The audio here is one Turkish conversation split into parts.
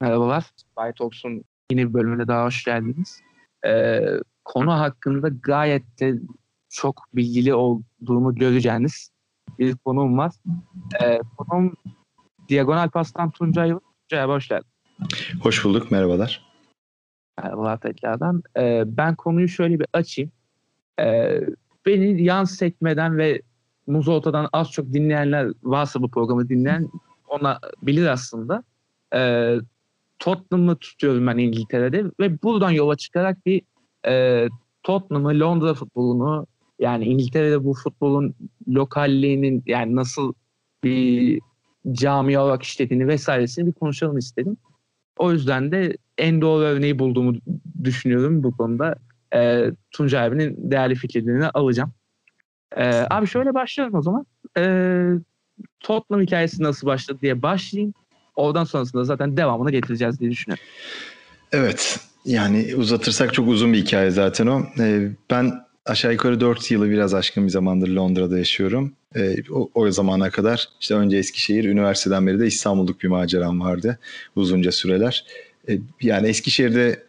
Merhabalar. Bay Talks'un yeni bir bölümüne daha hoş geldiniz. Ee, konu hakkında gayet de çok bilgili olduğumu göreceğiniz bir konum var. Ee, konum Diagonal Pas'tan Tuncay. Tuncay hoş geldin. Hoş bulduk. Merhabalar. Merhabalar tekrardan. Ee, ben konuyu şöyle bir açayım. Ee, beni yan sekmeden ve Muzolta'dan az çok dinleyenler varsa bu programı dinleyen ona bilir aslında. Ee, Tottenham'ı tutuyorum ben İngiltere'de ve buradan yola çıkarak bir e, Tottenham'ı, Londra futbolunu yani İngiltere'de bu futbolun lokalliğinin yani nasıl bir cami olarak işlediğini vesairesini bir konuşalım istedim. O yüzden de en doğru örneği bulduğumu düşünüyorum bu konuda. E, Tuncay abinin değerli fikirlerini alacağım. E, abi şöyle başlayalım o zaman. E, Tottenham hikayesi nasıl başladı diye başlayayım. Oradan sonrasında zaten devamını getireceğiz diye düşünüyorum. Evet. Yani uzatırsak çok uzun bir hikaye zaten o. Ee, ben aşağı yukarı 4 yılı biraz aşkın bir zamandır Londra'da yaşıyorum. Ee, o, o zamana kadar işte önce Eskişehir, üniversiteden beri de İstanbul'luk bir maceram vardı uzunca süreler. Ee, yani Eskişehir'de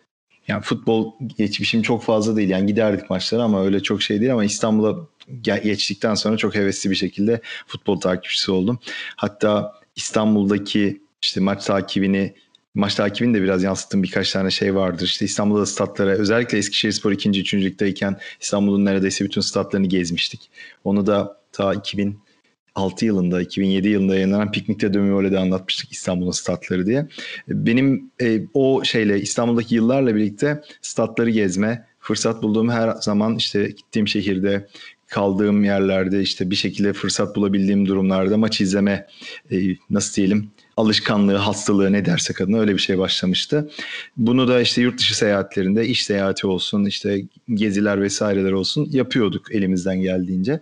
yani futbol geçmişim çok fazla değil. Yani giderdik maçlara ama öyle çok şey değil ama İstanbul'a geçtikten sonra çok hevesli bir şekilde futbol takipçisi oldum. Hatta İstanbul'daki işte maç takibini maç takibini de biraz yansıttığım birkaç tane şey vardır. İşte İstanbul'da statlara özellikle Eskişehirspor 2. 3. ligdeyken İstanbul'un neredeyse bütün statlarını gezmiştik. Onu da ta 2006 yılında, 2007 yılında yayınlanan Piknik'te Dömüyole'de anlatmıştık İstanbul'un statları diye. Benim e, o şeyle İstanbul'daki yıllarla birlikte statları gezme, fırsat bulduğum her zaman işte gittiğim şehirde kaldığım yerlerde işte bir şekilde fırsat bulabildiğim durumlarda maç izleme e, nasıl diyelim alışkanlığı, hastalığı ne dersek adına öyle bir şey başlamıştı. Bunu da işte yurt dışı seyahatlerinde iş seyahati olsun, işte geziler vesaireler olsun yapıyorduk elimizden geldiğince.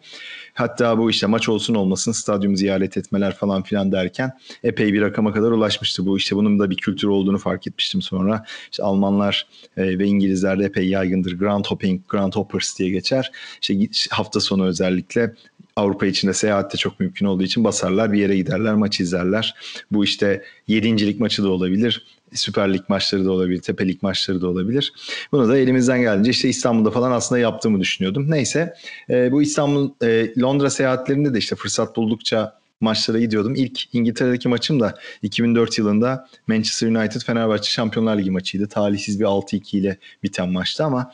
Hatta bu işte maç olsun olmasın stadyum ziyaret etmeler falan filan derken epey bir rakama kadar ulaşmıştı bu. işte bunun da bir kültür olduğunu fark etmiştim sonra. İşte Almanlar e, ve İngilizlerde epey yaygındır. Grand Hopping, Grand Hoppers diye geçer. İşte hafta sonu özellikle Avrupa içinde seyahatte çok mümkün olduğu için basarlar bir yere giderler maç izlerler. Bu işte yedincilik maçı da olabilir. Süper Lig maçları da olabilir, Tepe Lig maçları da olabilir. Bunu da elimizden geldiğince işte İstanbul'da falan aslında yaptığımı düşünüyordum. Neyse e, bu İstanbul, e, Londra seyahatlerinde de işte fırsat buldukça maçlara gidiyordum. İlk İngiltere'deki maçım da 2004 yılında Manchester United Fenerbahçe Şampiyonlar Ligi maçıydı. Talihsiz bir 6-2 ile biten maçtı ama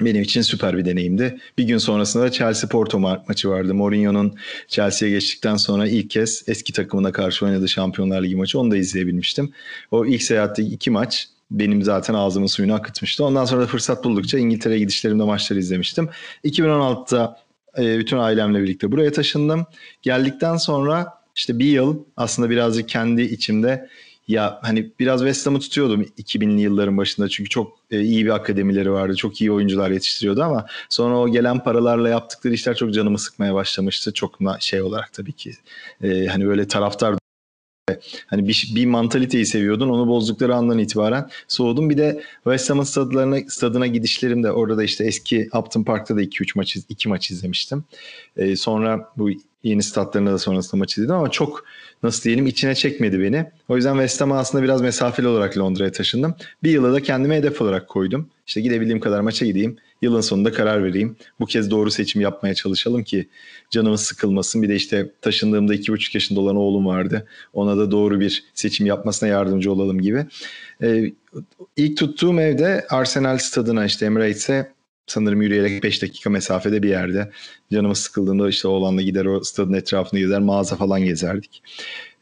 benim için süper bir deneyimdi. Bir gün sonrasında da Chelsea Porto ma- maçı vardı. Mourinho'nun Chelsea'ye geçtikten sonra ilk kez eski takımına karşı oynadığı Şampiyonlar Ligi maçı onu da izleyebilmiştim. O ilk seyahatte iki maç benim zaten ağzımın suyunu akıtmıştı. Ondan sonra da fırsat buldukça İngiltere'ye gidişlerimde maçları izlemiştim. 2016'da e, bütün ailemle birlikte buraya taşındım. Geldikten sonra işte bir yıl aslında birazcık kendi içimde ya hani biraz West Ham'ı tutuyordum 2000'li yılların başında çünkü çok e, iyi bir akademileri vardı. Çok iyi oyuncular yetiştiriyordu ama sonra o gelen paralarla yaptıkları işler çok canımı sıkmaya başlamıştı. Çok şey olarak tabii ki e, hani böyle taraftar Hani bir, bir mantaliteyi seviyordun. Onu bozdukları andan itibaren soğudum. Bir de West Ham'ın stadlarına, stadına gidişlerimde orada da işte eski Upton Park'ta da 2-3 maç, 2 maç izlemiştim. Ee, sonra bu yeni statlarında da sonrasında maç izledim ama çok nasıl diyelim içine çekmedi beni. O yüzden West Ham'a aslında biraz mesafeli olarak Londra'ya taşındım. Bir yıla da kendime hedef olarak koydum. İşte gidebildiğim kadar maça gideyim. Yılın sonunda karar vereyim. Bu kez doğru seçim yapmaya çalışalım ki canımız sıkılmasın. Bir de işte taşındığımda iki buçuk yaşında olan oğlum vardı. Ona da doğru bir seçim yapmasına yardımcı olalım gibi. Ee, ilk tuttuğum evde Arsenal stadına işte Emirates'e sanırım yürüyerek 5 dakika mesafede bir yerde. Canımız sıkıldığında işte oğlanla gider o stadın etrafını gezer mağaza falan gezerdik.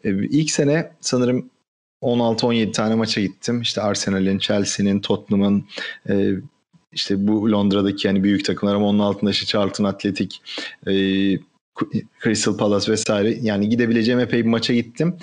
Ee, ilk sene sanırım 16-17 tane maça gittim. İşte Arsenal'in, Chelsea'nin, Tottenham'ın, e, işte bu Londra'daki yani büyük takımlar ama onun altında işte Charlton Athletic, e, Crystal Palace vesaire yani gidebileceğim epey bir maça gittim.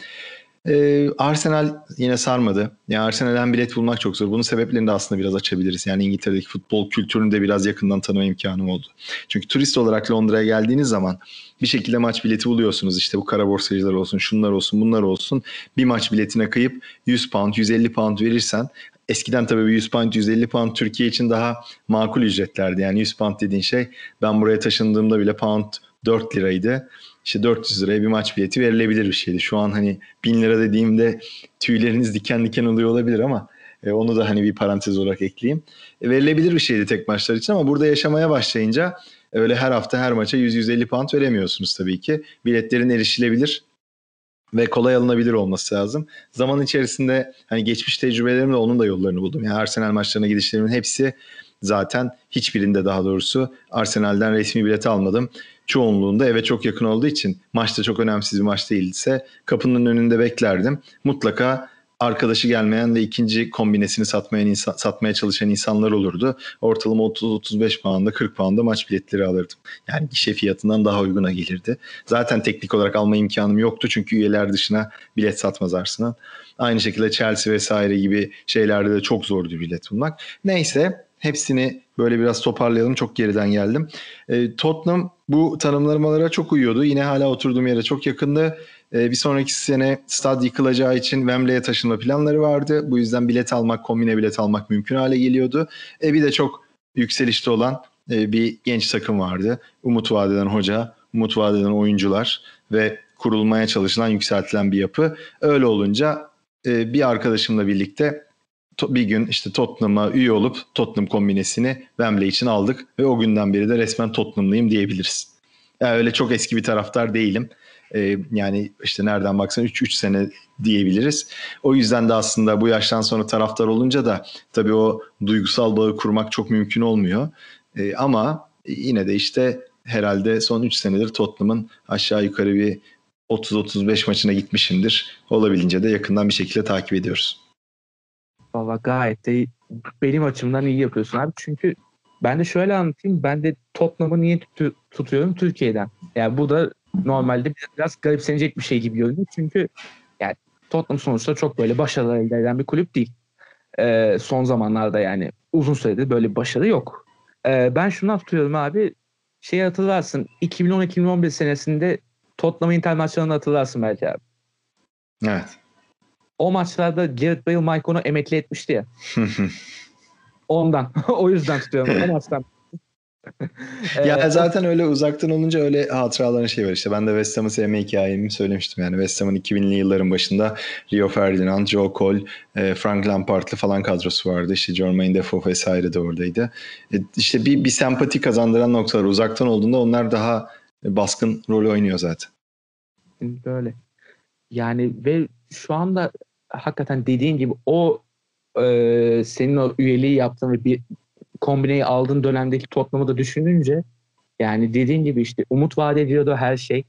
Ee, Arsenal yine sarmadı. Yani Arsenal'den bilet bulmak çok zor. Bunun sebeplerini de aslında biraz açabiliriz. Yani İngiltere'deki futbol kültürünü de biraz yakından tanıma imkanım oldu. Çünkü turist olarak Londra'ya geldiğiniz zaman bir şekilde maç bileti buluyorsunuz. İşte bu kara borsacılar olsun, şunlar olsun, bunlar olsun. Bir maç biletine kayıp 100 pound, 150 pound verirsen Eskiden tabii 100 pound 150 pound Türkiye için daha makul ücretlerdi. Yani 100 pound dediğin şey ben buraya taşındığımda bile pound 4 liraydı. İşte 400 liraya bir maç bileti verilebilir bir şeydi. Şu an hani 1000 lira dediğimde tüyleriniz diken diken oluyor olabilir ama e, onu da hani bir parantez olarak ekleyeyim. E, verilebilir bir şeydi tek maçlar için ama burada yaşamaya başlayınca öyle her hafta her maça 100-150 pound veremiyorsunuz tabii ki. Biletlerin erişilebilir ve kolay alınabilir olması lazım. Zaman içerisinde hani geçmiş tecrübelerimle onun da yollarını buldum. Yani Arsenal maçlarına gidişlerimin hepsi zaten hiçbirinde daha doğrusu Arsenal'den resmi bilet almadım. Çoğunluğunda eve çok yakın olduğu için maçta çok önemsiz bir maç değilse kapının önünde beklerdim. Mutlaka arkadaşı gelmeyen ve ikinci kombinesini satmayan insan, satmaya çalışan insanlar olurdu. Ortalama 30-35 pound'a 40 pound'a maç biletleri alırdım. Yani gişe fiyatından daha uyguna gelirdi. Zaten teknik olarak alma imkanım yoktu çünkü üyeler dışına bilet satmaz Arsenal. Aynı şekilde Chelsea vesaire gibi şeylerde de çok zordu bilet bulmak. Neyse hepsini böyle biraz toparlayalım. Çok geriden geldim. E, Tottenham bu tanımlamalara çok uyuyordu. Yine hala oturduğum yere çok yakındı. E, bir sonraki sene stad yıkılacağı için Wembley'e taşınma planları vardı. Bu yüzden bilet almak, kombine bilet almak mümkün hale geliyordu. E, bir de çok yükselişte olan e, bir genç takım vardı. Umut vadeden hoca, umut vadeden oyuncular ve kurulmaya çalışılan, yükseltilen bir yapı. Öyle olunca e, bir arkadaşımla birlikte bir gün işte Tottenham'a üye olup Tottenham kombinesini Wembley için aldık ve o günden beri de resmen Tottenham'lıyım diyebiliriz. Yani öyle çok eski bir taraftar değilim. Ee, yani işte nereden baksan 3-3 sene diyebiliriz. O yüzden de aslında bu yaştan sonra taraftar olunca da tabii o duygusal bağı kurmak çok mümkün olmuyor. Ee, ama yine de işte herhalde son 3 senedir Tottenham'ın aşağı yukarı bir 30-35 maçına gitmişimdir. Olabildiğince de yakından bir şekilde takip ediyoruz. Valla gayet de benim açımdan iyi yapıyorsun abi. Çünkü ben de şöyle anlatayım. Ben de Tottenham'ı niye tut- tutuyorum? Türkiye'den. Yani bu da normalde biraz garipsenecek bir şey gibi görünüyor. Çünkü yani Tottenham sonuçta çok böyle başarılar elde eden bir kulüp değil. Ee, son zamanlarda yani uzun süredir böyle bir başarı yok. Ee, ben şunu tutuyorum abi. Şey hatırlarsın 2010-2011 senesinde Tottenham Inter maçlarını hatırlarsın belki abi. Evet. O maçlarda Gareth Bale Maicon'u emekli etmişti ya. Ondan. o yüzden tutuyorum. O maçtan. ya ee, zaten öyle uzaktan olunca öyle hatıraların şey var işte. Ben de West Ham'ı sevme hikayemi söylemiştim. Yani West Ham'ın 2000'li yılların başında Rio Ferdinand, Joe Cole, e, Frank Lampard'lı falan kadrosu vardı. İşte Jermaine Defoe vesaire de oradaydı. E, işte bir, bir sempati kazandıran noktalar uzaktan olduğunda onlar daha baskın rol oynuyor zaten. Böyle. Yani ve şu anda hakikaten dediğin gibi o e, senin o üyeliği yaptığın ve bir kombineyi aldığın dönemdeki Tottenham'ı da düşününce yani dediğin gibi işte umut vaat ediyordu her şey.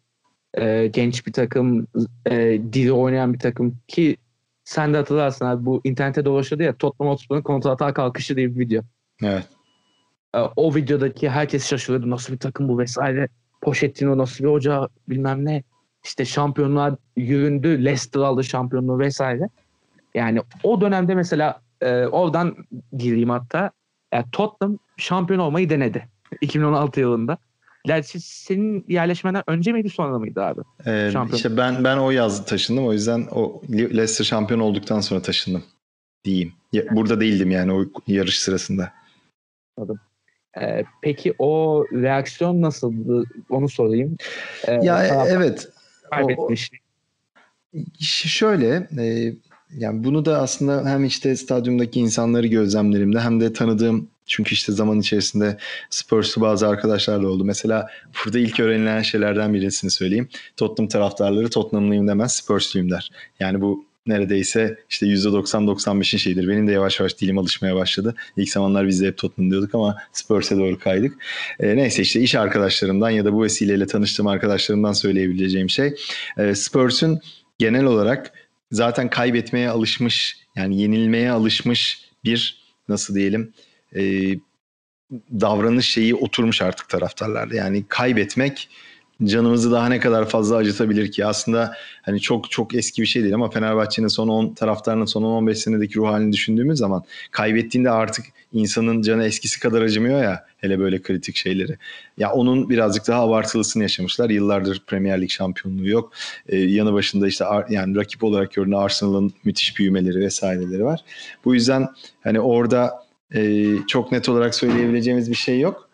E, genç bir takım, e, diri oynayan bir takım ki sen de hatırlarsın abi bu internete dolaşıyordu ya Tottenham Hotspur'un kontratağa kalkışı diye bir video. Evet. E, o videodaki herkes şaşırıyordu nasıl bir takım bu vesaire. Pochettino nasıl bir hoca bilmem ne. İşte şampiyonluğa yüründü. Leicester aldı şampiyonluğu vesaire. Yani o dönemde mesela e, oradan gireyim hatta. Yani Tottenham şampiyon olmayı denedi. 2016 yılında. Gerçi senin yerleşmeden önce miydi sonra mıydı abi? Ee, şampiyon. İşte ben ben o yaz taşındım. O yüzden o Leicester şampiyon olduktan sonra taşındım diyeyim. Burada değildim yani o yarış sırasında. Anladım. Ee, peki o reaksiyon nasıldı? Onu sorayım. Ee, ya evet. Kaybetmiş. O, şöyle e, yani bunu da aslında hem işte stadyumdaki insanları gözlemlerimde hem de tanıdığım çünkü işte zaman içerisinde Spurs'lu bazı arkadaşlarla oldu. Mesela burada ilk öğrenilen şeylerden birisini söyleyeyim. Tottenham taraftarları Tottenham'lıyım demez Spursluyum der. Yani bu neredeyse işte %90-95'in şeyidir. Benim de yavaş yavaş dilim alışmaya başladı. İlk zamanlar biz de hep Tottenham diyorduk ama Spurs'e doğru kaydık. E, neyse işte iş arkadaşlarımdan ya da bu vesileyle tanıştığım arkadaşlarımdan söyleyebileceğim şey e, Spurs'un genel olarak zaten kaybetmeye alışmış yani yenilmeye alışmış bir nasıl diyelim e, davranış şeyi oturmuş artık taraftarlarda. Yani kaybetmek canımızı daha ne kadar fazla acıtabilir ki? Aslında hani çok çok eski bir şey değil ama Fenerbahçe'nin son 10 taraftarının son 15 senedeki ruh halini düşündüğümüz zaman kaybettiğinde artık insanın canı eskisi kadar acımıyor ya hele böyle kritik şeyleri. Ya onun birazcık daha abartılısını yaşamışlar. Yıllardır Premier Lig şampiyonluğu yok. Ee, yanı başında işte yani rakip olarak görünen Arsenal'ın müthiş büyümeleri vesaireleri var. Bu yüzden hani orada e, çok net olarak söyleyebileceğimiz bir şey yok.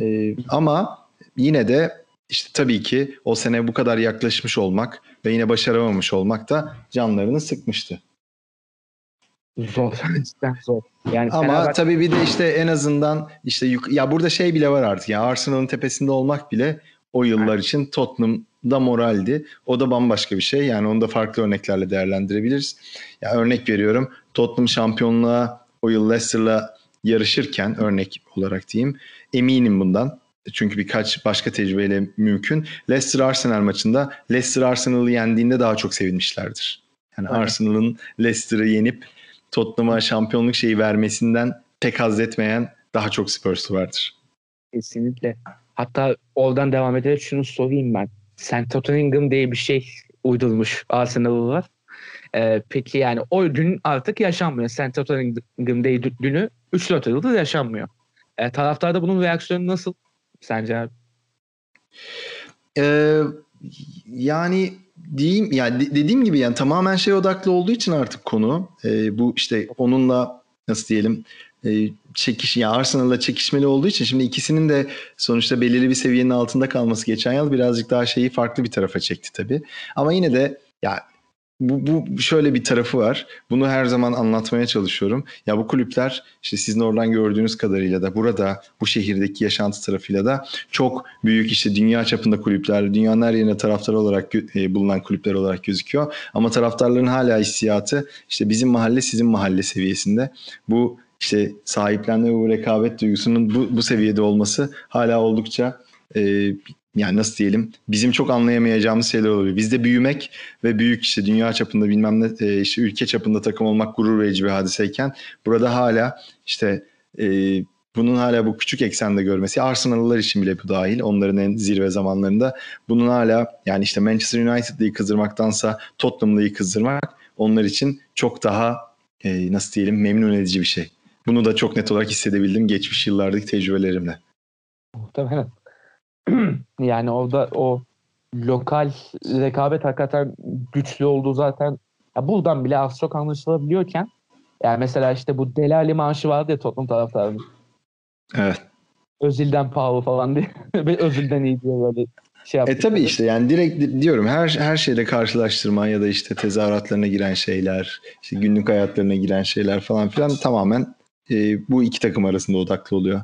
E, ama yine de işte tabii ki o sene bu kadar yaklaşmış olmak ve yine başaramamış olmak da canlarını sıkmıştı. Zor. Cidden zor. Yani Ama Fenerbahçe... tabii bir de işte en azından işte yuk- ya burada şey bile var artık. Ya Arsenal'ın tepesinde olmak bile o yıllar evet. için Tottenham'da moraldi. O da bambaşka bir şey. Yani onu da farklı örneklerle değerlendirebiliriz. Ya örnek veriyorum. Tottenham şampiyonluğa o yıl Leicester'la yarışırken örnek olarak diyeyim. Eminim bundan. Çünkü birkaç başka tecrübeyle mümkün. Leicester Arsenal maçında Leicester Arsenal'ı yendiğinde daha çok sevinmişlerdir. Yani evet. Arsenal'ın Leicester'ı yenip Tottenham'a şampiyonluk şeyi vermesinden pek haz etmeyen daha çok Spurs'u vardır. Kesinlikle. Hatta oradan devam ederek şunu sorayım ben. St. Tottenham diye bir şey uydurmuş Arsenal'lılar. Ee, peki yani o gün artık yaşanmıyor. St. Tottenham Day günü 3-4 yıldır yaşanmıyor. Ee, taraftarda bunun reaksiyonu nasıl sence abi? Ee, yani diyeyim yani dediğim gibi yani tamamen şey odaklı olduğu için artık konu e, bu işte onunla nasıl diyelim e, çekiş yani Arsenal'la çekişmeli olduğu için şimdi ikisinin de sonuçta belirli bir seviyenin altında kalması geçen yıl birazcık daha şeyi farklı bir tarafa çekti tabii. Ama yine de ya bu, bu şöyle bir tarafı var. Bunu her zaman anlatmaya çalışıyorum. Ya bu kulüpler işte sizin oradan gördüğünüz kadarıyla da burada bu şehirdeki yaşantı tarafıyla da çok büyük işte dünya çapında kulüpler, dünyanın her yerine taraftar olarak e, bulunan kulüpler olarak gözüküyor. Ama taraftarların hala hissiyatı işte bizim mahalle sizin mahalle seviyesinde. Bu işte sahiplenme ve bu rekabet duygusunun bu, bu seviyede olması hala oldukça e, yani nasıl diyelim bizim çok anlayamayacağımız şeyler oluyor. Bizde büyümek ve büyük işte dünya çapında bilmem ne e, işte ülke çapında takım olmak gurur verici bir hadiseyken burada hala işte e, bunun hala bu küçük eksende görmesi Arsenal'lılar için bile bu dahil onların en zirve zamanlarında bunun hala yani işte Manchester United'ı kızdırmaktansa Tottenham'ı kızdırmak onlar için çok daha e, nasıl diyelim memnun edici bir şey. Bunu da çok net olarak hissedebildim geçmiş yıllardaki tecrübelerimle. Muhtemelen. yani orada o lokal rekabet hakikaten güçlü olduğu zaten ya buradan bile az çok anlaşılabiliyorken yani mesela işte bu Delali maaşı vardı ya Tottenham taraftarının. Evet. Özil'den pahalı falan diye. Özil'den iyi diyor böyle şey yaptık. E tabii işte yani direkt diyorum her her şeyle karşılaştırma ya da işte tezahüratlarına giren şeyler, işte günlük hayatlarına giren şeyler falan filan tamamen e, bu iki takım arasında odaklı oluyor.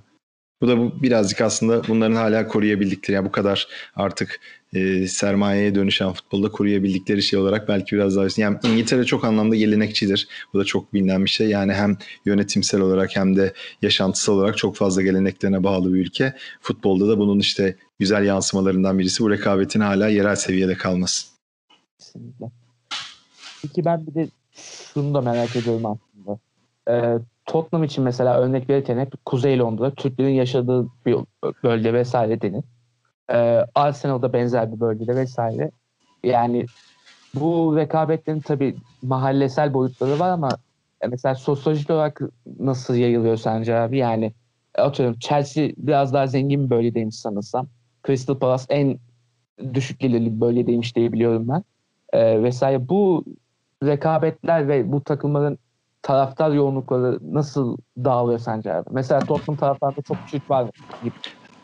Bu da bu birazcık aslında bunların hala koruyabildikleri yani bu kadar artık e, sermayeye dönüşen futbolda koruyabildikleri şey olarak belki biraz daha yani İngiltere çok anlamda gelenekçidir. Bu da çok bilinen bir şey. Yani hem yönetimsel olarak hem de yaşantısal olarak çok fazla geleneklerine bağlı bir ülke. Futbolda da bunun işte güzel yansımalarından birisi bu rekabetin hala yerel seviyede kalması. Kesinlikle. Peki ben bir de şunu da merak ediyorum aslında. Ee, Tottenham için mesela örnek verirken hep Kuzey Londra, Türklerin yaşadığı bir bölge vesaire denir. Ee, Arsenal'da benzer bir bölgede vesaire. Yani bu rekabetlerin tabii mahallesel boyutları var ama e, mesela sosyolojik olarak nasıl yayılıyor sence abi? Yani atıyorum Chelsea biraz daha zengin bir bölgedeymiş sanırsam. Crystal Palace en düşük gelirli bir bölgedeymiş diye biliyorum ben. Ee, vesaire bu rekabetler ve bu takımların taraftar yoğunlukları nasıl dağılıyor sence abi? Mesela Tottenham taraftarında çok Türk var mı?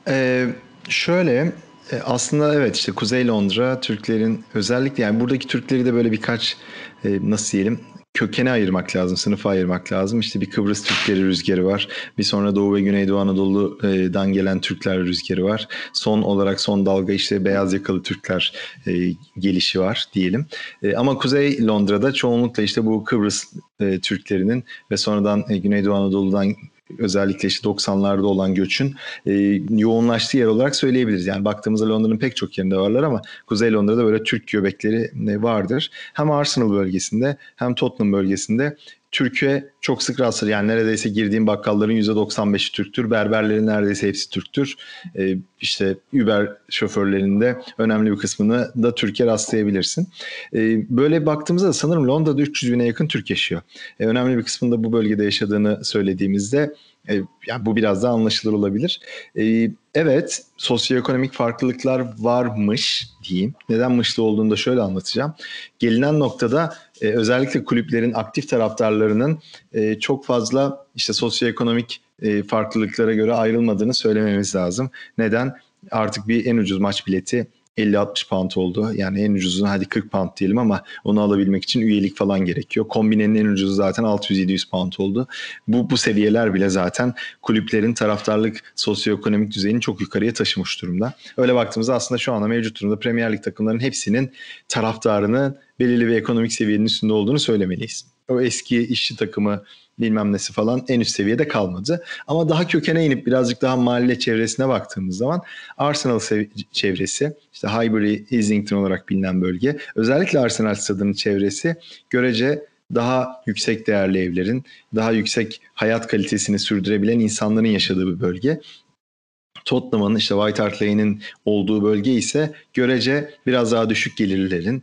Ee, şöyle e, aslında evet işte Kuzey Londra Türklerin özellikle yani buradaki Türkleri de böyle birkaç e, nasıl diyelim kökene ayırmak lazım, sınıfa ayırmak lazım. İşte bir Kıbrıs Türkleri rüzgarı var. Bir sonra Doğu ve Güneydoğu Anadolu'dan gelen Türkler rüzgarı var. Son olarak son dalga işte beyaz yakalı Türkler e, gelişi var diyelim. E, ama Kuzey Londra'da çoğunlukla işte bu Kıbrıs e, Türklerinin ve sonradan Güneydoğu Anadolu'dan özellikle işte 90'larda olan göçün e, yoğunlaştığı yer olarak söyleyebiliriz. Yani baktığımızda Londra'nın pek çok yerinde varlar ama Kuzey Londra'da böyle Türk göbekleri e, vardır. Hem Arsenal bölgesinde hem Tottenham bölgesinde Türkiye çok sık rastlar. Yani neredeyse girdiğim bakkalların %95'i Türktür. Berberlerin neredeyse hepsi Türktür. Ee, işte Uber şoförlerinde önemli bir kısmını da Türkiye rastlayabilirsin. Ee, böyle baktığımızda sanırım Londra'da 300 bine yakın Türk yaşıyor. Ee, önemli bir kısmında bu bölgede yaşadığını söylediğimizde e, yani bu biraz daha anlaşılır olabilir. E, evet, sosyoekonomik farklılıklar varmış diyeyim. Neden mışlı olduğunu da şöyle anlatacağım. Gelinen noktada e, özellikle kulüplerin aktif taraftarlarının e, çok fazla işte sosyoekonomik e, farklılıklara göre ayrılmadığını söylememiz lazım. Neden? artık bir en ucuz maç bileti 50-60 pound oldu. Yani en ucuzunu hadi 40 pound diyelim ama onu alabilmek için üyelik falan gerekiyor. Kombinenin en ucuzu zaten 600-700 pound oldu. Bu, bu seviyeler bile zaten kulüplerin taraftarlık sosyoekonomik düzeyini çok yukarıya taşımış durumda. Öyle baktığımızda aslında şu anda mevcut durumda Premier Lig takımlarının hepsinin taraftarının belirli bir ekonomik seviyenin üstünde olduğunu söylemeliyiz. O eski işçi takımı bilmem nesi falan en üst seviyede kalmadı. Ama daha kökene inip birazcık daha mahalle çevresine baktığımız zaman Arsenal çevresi işte Highbury, Islington olarak bilinen bölge özellikle Arsenal stadının çevresi görece daha yüksek değerli evlerin, daha yüksek hayat kalitesini sürdürebilen insanların yaşadığı bir bölge. Tottenham'ın işte White Hart Lane'in olduğu bölge ise görece biraz daha düşük gelirlerin,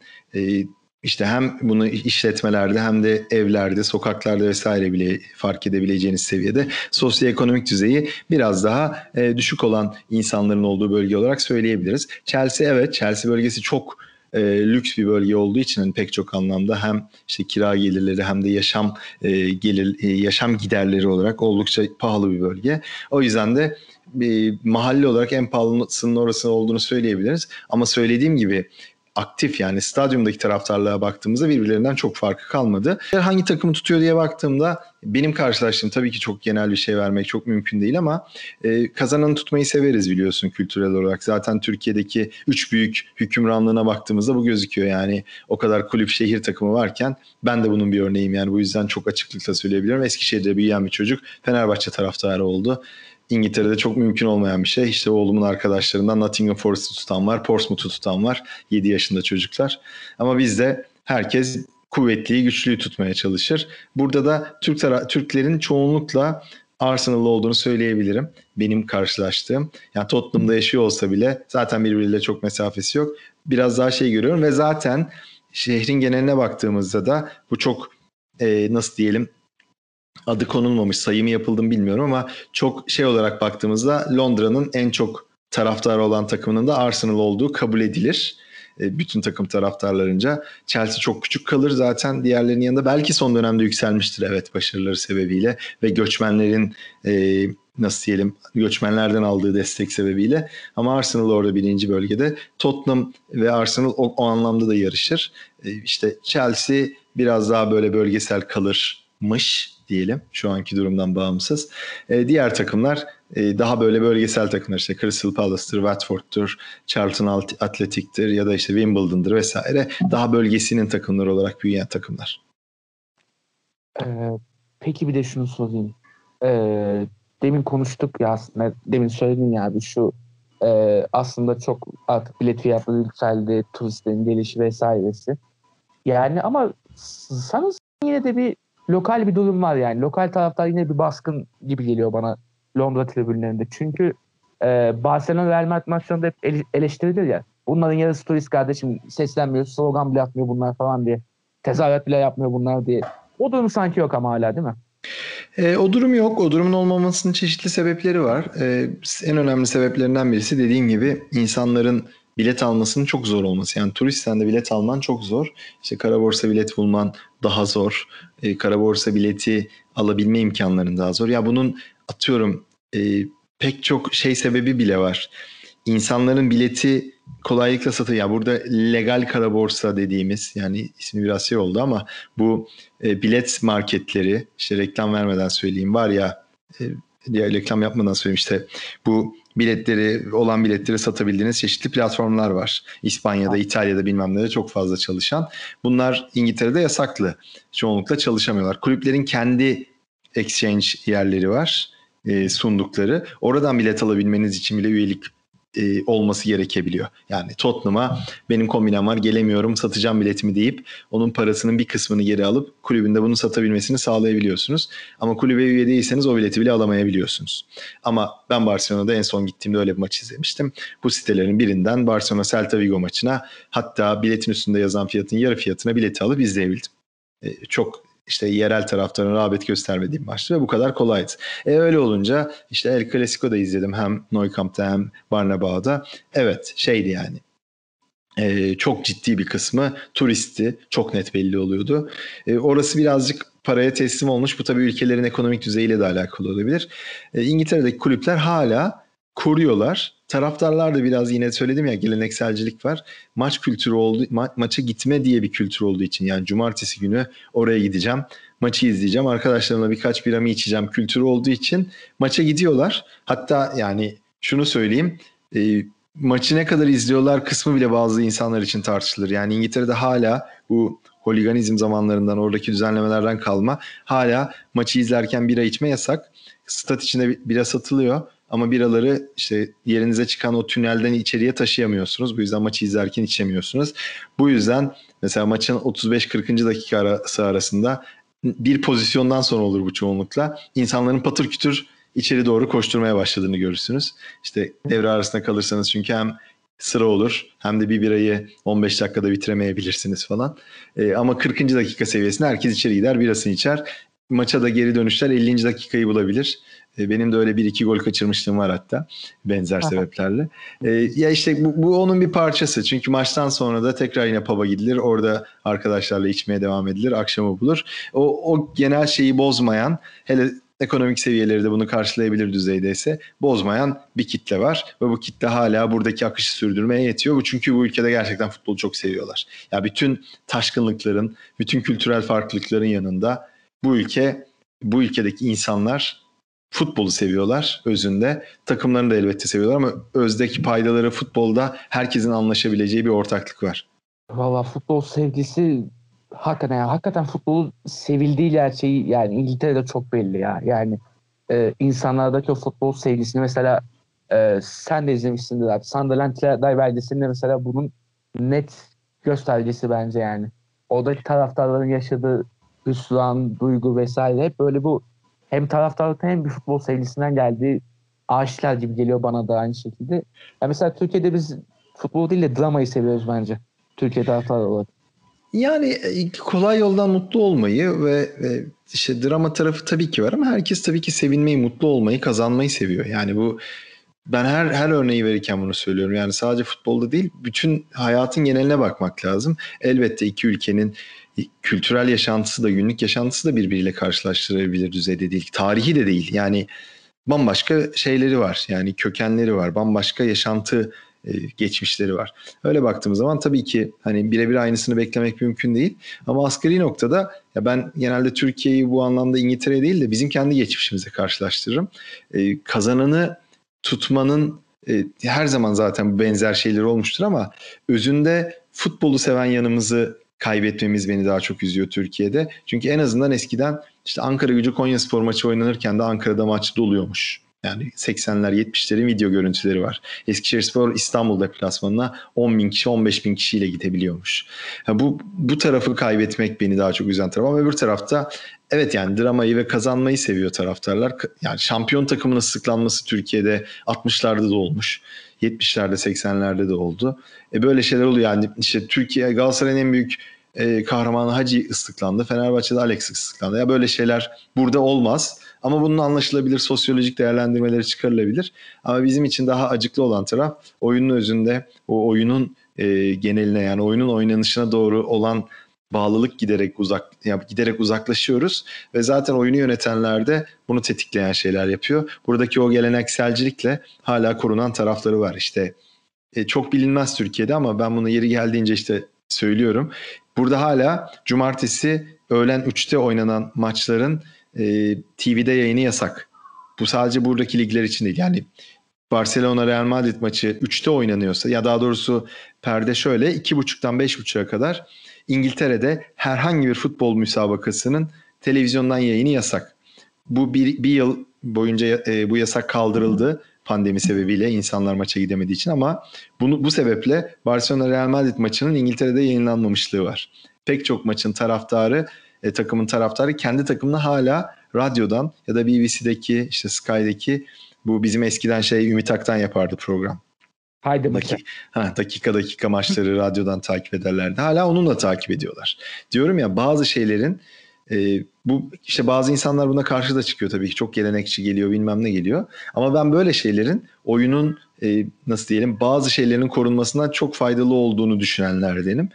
işte hem bunu işletmelerde hem de evlerde, sokaklarda vesaire bile fark edebileceğiniz seviyede sosyoekonomik düzeyi biraz daha e, düşük olan insanların olduğu bölge olarak söyleyebiliriz. Chelsea evet, Chelsea bölgesi çok e, lüks bir bölge olduğu için hani pek çok anlamda hem işte kira gelirleri hem de yaşam e, gelir e, yaşam giderleri olarak oldukça pahalı bir bölge. O yüzden de bir mahalle olarak en pahalısının orası olduğunu söyleyebiliriz. Ama söylediğim gibi aktif yani stadyumdaki taraftarlığa baktığımızda birbirlerinden çok farkı kalmadı. Hangi takımı tutuyor diye baktığımda benim karşılaştığım tabii ki çok genel bir şey vermek çok mümkün değil ama e, kazananı tutmayı severiz biliyorsun kültürel olarak. Zaten Türkiye'deki üç büyük hükümranlığına baktığımızda bu gözüküyor yani o kadar kulüp şehir takımı varken ben de bunun bir örneğim yani bu yüzden çok açıklıkla söyleyebilirim. Eskişehir'de büyüyen bir çocuk Fenerbahçe taraftarı oldu. İngiltere'de çok mümkün olmayan bir şey. İşte oğlumun arkadaşlarından Nottingham Forest'ı tutan var, Portsmouth'u tutan var. 7 yaşında çocuklar. Ama bizde herkes kuvvetliyi, güçlüyü tutmaya çalışır. Burada da Türk tara- Türklerin çoğunlukla Arsenal'lı olduğunu söyleyebilirim. Benim karşılaştığım. Yani Tottenham'da yaşıyor olsa bile zaten birbiriyle çok mesafesi yok. Biraz daha şey görüyorum ve zaten şehrin geneline baktığımızda da bu çok e, nasıl diyelim adı konulmamış sayımı yapıldı mı bilmiyorum ama çok şey olarak baktığımızda Londra'nın en çok taraftarı olan takımının da Arsenal olduğu kabul edilir. E, bütün takım taraftarlarınca. Chelsea çok küçük kalır zaten diğerlerinin yanında. Belki son dönemde yükselmiştir evet başarıları sebebiyle ve göçmenlerin e, nasıl diyelim göçmenlerden aldığı destek sebebiyle. Ama Arsenal orada birinci bölgede. Tottenham ve Arsenal o, o anlamda da yarışır. E, işte Chelsea biraz daha böyle bölgesel kalırmış diyelim şu anki durumdan bağımsız. E, diğer takımlar e, daha böyle bölgesel takımlar işte Crystal Palace'tır, Watford'tur, Charlton Athletic'tir ya da işte Wimbledon'dır vesaire. Daha bölgesinin takımları olarak büyüyen takımlar. Ee, peki bir de şunu sorayım. Ee, demin konuştuk ya aslında demin söyledin ya abi şu e, aslında çok artık bilet fiyatları yükseldi, turistlerin gelişi vesairesi. Yani ama sanırım yine de bir lokal bir durum var yani. Lokal taraftar yine bir baskın gibi geliyor bana Londra tribünlerinde. Çünkü e, Barcelona Real Madrid maçlarında hep eleştirilir ya. Bunların yarısı turist kardeşim seslenmiyor, slogan bile atmıyor bunlar falan diye. Tezahürat bile yapmıyor bunlar diye. O durum sanki yok ama hala değil mi? E, o durum yok. O durumun olmamasının çeşitli sebepleri var. E, en önemli sebeplerinden birisi dediğim gibi insanların bilet almasının çok zor olması. Yani turistten de bilet alman çok zor. İşte kara borsa bilet bulman daha zor. E, kara borsa bileti alabilme imkanların daha zor. Ya bunun atıyorum e, pek çok şey sebebi bile var. İnsanların bileti kolaylıkla satıyor. Ya burada legal kara borsa dediğimiz yani ismi biraz şey oldu ama bu e, bilet marketleri işte reklam vermeden söyleyeyim var ya e, diğer reklam yapmadan söyleyeyim işte bu biletleri olan biletleri satabildiğiniz çeşitli platformlar var. İspanya'da, İtalya'da bilmem nerede çok fazla çalışan. Bunlar İngiltere'de yasaklı. Çoğunlukla çalışamıyorlar. Kulüplerin kendi exchange yerleri var e, sundukları. Oradan bilet alabilmeniz için bile üyelik e, olması gerekebiliyor. Yani Tottenham'a benim kombinem var gelemiyorum satacağım biletimi deyip onun parasının bir kısmını geri alıp kulübünde bunu satabilmesini sağlayabiliyorsunuz. Ama kulübe üye değilseniz o bileti bile alamayabiliyorsunuz. Ama ben Barcelona'da en son gittiğimde öyle bir maç izlemiştim. Bu sitelerin birinden Barcelona Celta Vigo maçına hatta biletin üstünde yazan fiyatın yarı fiyatına bileti alıp izleyebildim. E, çok işte yerel taraftarın rağbet göstermediğim maçtı ve bu kadar kolaydı. E öyle olunca işte El Clasico'da izledim hem Neukamp'ta hem Barnabau'da. Evet şeydi yani e, çok ciddi bir kısmı turisti çok net belli oluyordu. E, orası birazcık paraya teslim olmuş. Bu tabii ülkelerin ekonomik düzeyiyle de alakalı olabilir. E, İngiltere'deki kulüpler hala koruyorlar. Taraftarlar da biraz yine söyledim ya gelenekselcilik var. Maç kültürü oldu, ma- maça gitme diye bir kültür olduğu için yani cumartesi günü oraya gideceğim. Maçı izleyeceğim. Arkadaşlarımla birkaç biramı içeceğim kültürü olduğu için maça gidiyorlar. Hatta yani şunu söyleyeyim. E, maçı ne kadar izliyorlar kısmı bile bazı insanlar için tartışılır. Yani İngiltere'de hala bu holiganizm zamanlarından oradaki düzenlemelerden kalma hala maçı izlerken bira içme yasak. Stat içinde bira satılıyor ama biraları işte yerinize çıkan o tünelden içeriye taşıyamıyorsunuz. Bu yüzden maçı izlerken içemiyorsunuz. Bu yüzden mesela maçın 35-40. dakika arası arasında bir pozisyondan sonra olur bu çoğunlukla. İnsanların patır kütür içeri doğru koşturmaya başladığını görürsünüz. İşte devre arasında kalırsanız çünkü hem sıra olur hem de bir birayı 15 dakikada bitiremeyebilirsiniz falan. E, ama 40. dakika seviyesinde herkes içeri gider birasını içer. Maça da geri dönüşler 50. dakikayı bulabilir. E, benim de öyle bir iki gol kaçırmışlığım var hatta benzer Aha. sebeplerle. E, ya işte bu, bu onun bir parçası. Çünkü maçtan sonra da tekrar yine pub'a gidilir. Orada arkadaşlarla içmeye devam edilir. Akşamı bulur. O, o genel şeyi bozmayan hele ekonomik seviyeleri de bunu karşılayabilir düzeydeyse bozmayan bir kitle var ve bu kitle hala buradaki akışı sürdürmeye yetiyor. Bu çünkü bu ülkede gerçekten futbolu çok seviyorlar. Ya bütün taşkınlıkların, bütün kültürel farklılıkların yanında bu ülke, bu ülkedeki insanlar futbolu seviyorlar özünde. Takımlarını da elbette seviyorlar ama özdeki paydaları futbolda herkesin anlaşabileceği bir ortaklık var. Valla futbol sevgisi hakikaten yani hakikaten futbolu sevildiği gerçeği yani İngiltere'de çok belli ya. Yani e, insanlardaki o futbol sevgisini mesela e, sen de izlemişsindir abi. Sunderland belgeselinde mesela bunun net göstergesi bence yani. Oradaki taraftarların yaşadığı hüsran, duygu vesaire hep böyle bu hem taraftarlıktan hem bir futbol sevgisinden geldiği aşikar gibi geliyor bana da aynı şekilde. Yani mesela Türkiye'de biz futbol değil de dramayı seviyoruz bence. Türkiye taraftarı olarak. Yani e, kolay yoldan mutlu olmayı ve, ve işte drama tarafı tabii ki var ama herkes tabii ki sevinmeyi, mutlu olmayı, kazanmayı seviyor. Yani bu ben her her örneği verirken bunu söylüyorum. Yani sadece futbolda değil, bütün hayatın geneline bakmak lazım. Elbette iki ülkenin kültürel yaşantısı da günlük yaşantısı da birbiriyle karşılaştırabilir düzeyde değil. Tarihi de değil. Yani bambaşka şeyleri var. Yani kökenleri var. Bambaşka yaşantı e, geçmişleri var. Öyle baktığımız zaman tabii ki hani birebir aynısını beklemek mümkün değil. Ama asgari noktada ya ben genelde Türkiye'yi bu anlamda İngiltere değil de bizim kendi geçmişimize karşılaştırırım. E, kazananı tutmanın e, her zaman zaten benzer şeyler olmuştur ama özünde futbolu seven yanımızı kaybetmemiz beni daha çok üzüyor Türkiye'de. Çünkü en azından eskiden işte Ankara gücü Konya Spor maçı oynanırken de Ankara'da maç doluyormuş. Yani 80'ler 70'lerin video görüntüleri var. Eskişehirspor İstanbul deplasmanına 10 bin kişi 15 bin kişiyle gidebiliyormuş. Yani bu, bu tarafı kaybetmek beni daha çok üzen taraf ama öbür tarafta evet yani dramayı ve kazanmayı seviyor taraftarlar. Yani şampiyon takımının sıklanması Türkiye'de 60'larda da olmuş. 70'lerde 80'lerde de oldu. E böyle şeyler oluyor yani işte Türkiye Galatasaray'ın en büyük e, kahramanı Hacı ıslıklandı. Fenerbahçe'de Alex ıslıklandı. Ya böyle şeyler burada olmaz. Ama bunun anlaşılabilir sosyolojik değerlendirmeleri çıkarılabilir. Ama bizim için daha acıklı olan taraf oyunun özünde o oyunun e, geneline yani oyunun oynanışına doğru olan bağlılık giderek uzak yani giderek uzaklaşıyoruz ve zaten oyunu yönetenler de bunu tetikleyen şeyler yapıyor. Buradaki o gelenekselcilikle hala korunan tarafları var. İşte e, çok bilinmez Türkiye'de ama ben bunu yeri geldiğince işte söylüyorum. Burada hala cumartesi öğlen 3'te oynanan maçların e, TV'de yayını yasak. Bu sadece buradaki ligler için değil. Yani Barcelona Real Madrid maçı 3'te oynanıyorsa ya daha doğrusu perde şöyle 2.30'dan 5.30'a kadar İngiltere'de herhangi bir futbol müsabakasının televizyondan yayını yasak. Bu bir, bir yıl boyunca e, bu yasak kaldırıldı pandemi sebebiyle insanlar maça gidemediği için ama bunu bu sebeple Barcelona Real Madrid maçının İngiltere'de yayınlanmamışlığı var. Pek çok maçın taraftarı e, takımın taraftarı kendi takımını hala radyodan ya da BBC'deki işte Sky'deki bu bizim eskiden şey Ümit Aktan yapardı program. Haydi maça. Ha, dakika dakika maçları radyodan takip ederlerdi. Hala onunla takip ediyorlar. Diyorum ya bazı şeylerin e, bu işte bazı insanlar buna karşı da çıkıyor tabii ki. Çok gelenekçi geliyor bilmem ne geliyor. Ama ben böyle şeylerin oyunun e, nasıl diyelim bazı şeylerin korunmasından çok faydalı olduğunu düşünenlerdenim.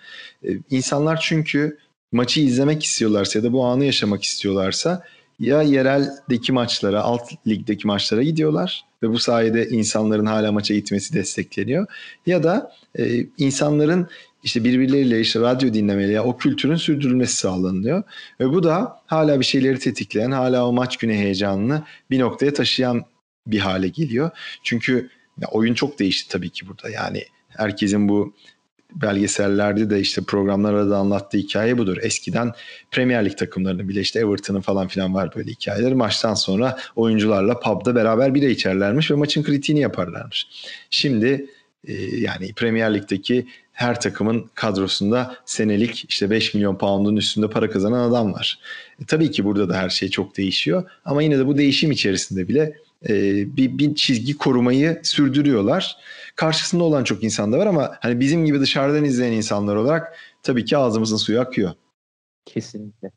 E, insanlar çünkü maçı izlemek istiyorlarsa ya da bu anı yaşamak istiyorlarsa ya yereldeki maçlara, alt ligdeki maçlara gidiyorlar ve bu sayede insanların hala maça gitmesi destekleniyor. Ya da e, insanların işte birbirleriyle işte radyo dinlemeli ya o kültürün sürdürülmesi sağlanıyor. Ve bu da hala bir şeyleri tetikleyen, hala o maç günü heyecanını bir noktaya taşıyan bir hale geliyor. Çünkü ya oyun çok değişti tabii ki burada. Yani herkesin bu belgesellerde de işte programlarda da anlattığı hikaye budur. Eskiden Premier Lig takımlarının bile işte Everton'ın falan filan var böyle hikayeler. Maçtan sonra oyuncularla pub'da beraber bira içerlermiş ve maçın kritiğini yaparlarmış. Şimdi e, yani Premier Lig'deki her takımın kadrosunda senelik işte 5 milyon pound'un üstünde para kazanan adam var. E, tabii ki burada da her şey çok değişiyor ama yine de bu değişim içerisinde bile e, bir, bir çizgi korumayı sürdürüyorlar. Karşısında olan çok insan da var ama hani bizim gibi dışarıdan izleyen insanlar olarak tabii ki ağzımızın suyu akıyor. Kesinlikle.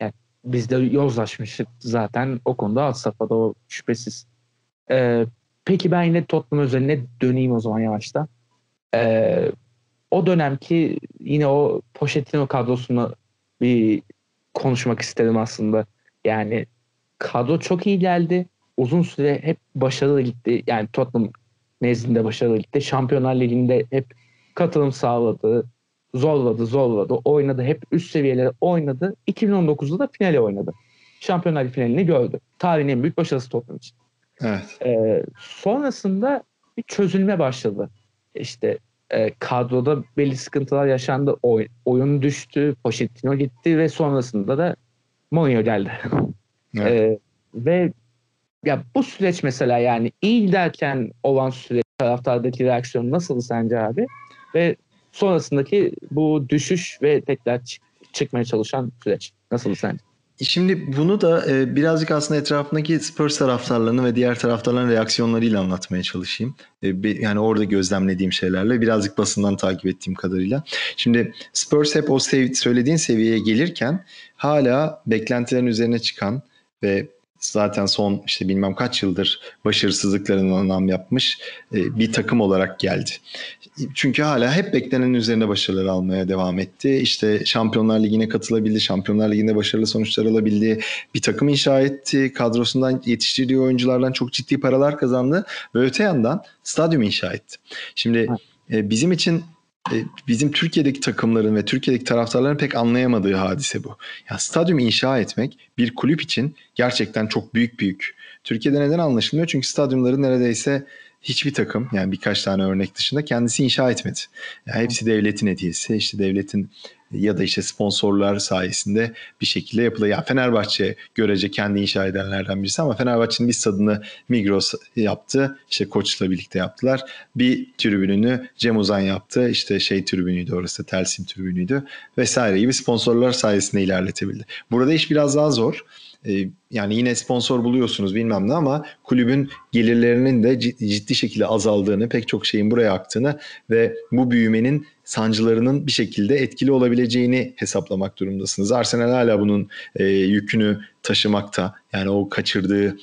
Yani biz de yozlaşmıştık zaten o konuda alt safhada o şüphesiz. Ee, peki ben yine Tottenham özeline döneyim o zaman yavaştan. Ee, o dönemki yine o Pochettino kadrosunu bir konuşmak istedim aslında. Yani kadro çok iyi geldi. Uzun süre hep başarılı gitti. Yani Tottenham nezdinde başarılı gitti. Şampiyonlar Ligi'nde hep katılım sağladı. Zorladı, zorladı. Oynadı. Hep üst seviyelere oynadı. 2019'da da finale oynadı. Şampiyonlar Ligi finalini gördü. Tarihin en büyük başarısı Tottenham için. Evet. Ee, sonrasında bir çözülme başladı. İşte e, kadroda belli sıkıntılar yaşandı. Oy, oyun düştü. Pochettino gitti ve sonrasında da Mourinho geldi. Evet. e, ve ya bu süreç mesela yani iyi giderken olan süreç taraftardaki reaksiyon nasıl sence abi? Ve sonrasındaki bu düşüş ve tekrar çık- çıkmaya çalışan süreç nasıl sence? Şimdi bunu da e, birazcık aslında etrafındaki Spurs taraftarlarını ve diğer taraftarların reaksiyonlarıyla anlatmaya çalışayım. E, bir, yani orada gözlemlediğim şeylerle birazcık basından takip ettiğim kadarıyla. Şimdi Spurs hep o sev- söylediğin seviyeye gelirken hala beklentilerin üzerine çıkan ve zaten son işte bilmem kaç yıldır başarısızlıklarını anlam yapmış e, bir takım olarak geldi. Çünkü hala hep beklenenin üzerine başarılar almaya devam etti. İşte Şampiyonlar Ligi'ne katılabildi, Şampiyonlar Ligi'nde başarılı sonuçlar alabildi. Bir takım inşa etti, kadrosundan yetiştirdiği oyunculardan çok ciddi paralar kazandı ve öte yandan stadyum inşa etti. Şimdi e, bizim için bizim Türkiye'deki takımların ve Türkiye'deki taraftarların pek anlayamadığı hadise bu. Ya stadyum inşa etmek bir kulüp için gerçekten çok büyük büyük. Türkiye'de neden anlaşılmıyor? Çünkü stadyumları neredeyse hiçbir takım yani birkaç tane örnek dışında kendisi inşa etmedi. Yani hepsi devletin hediyesi. İşte devletin ya da işte sponsorlar sayesinde bir şekilde yapılıyor. Yani Fenerbahçe görece kendi inşa edenlerden birisi ama Fenerbahçe'nin bir stadını Migros yaptı. İşte Koç'la birlikte yaptılar. Bir tribününü Cem Uzan yaptı. İşte şey tribünüydü orası Telsim tribünüydü vesaire gibi sponsorlar sayesinde ilerletebildi. Burada iş biraz daha zor. Ee, yani yine sponsor buluyorsunuz bilmem ne ama kulübün gelirlerinin de ciddi şekilde azaldığını, pek çok şeyin buraya aktığını ve bu büyümenin sancılarının bir şekilde etkili olabileceğini hesaplamak durumdasınız. Arsenal hala bunun e, yükünü taşımakta. Yani o kaçırdığı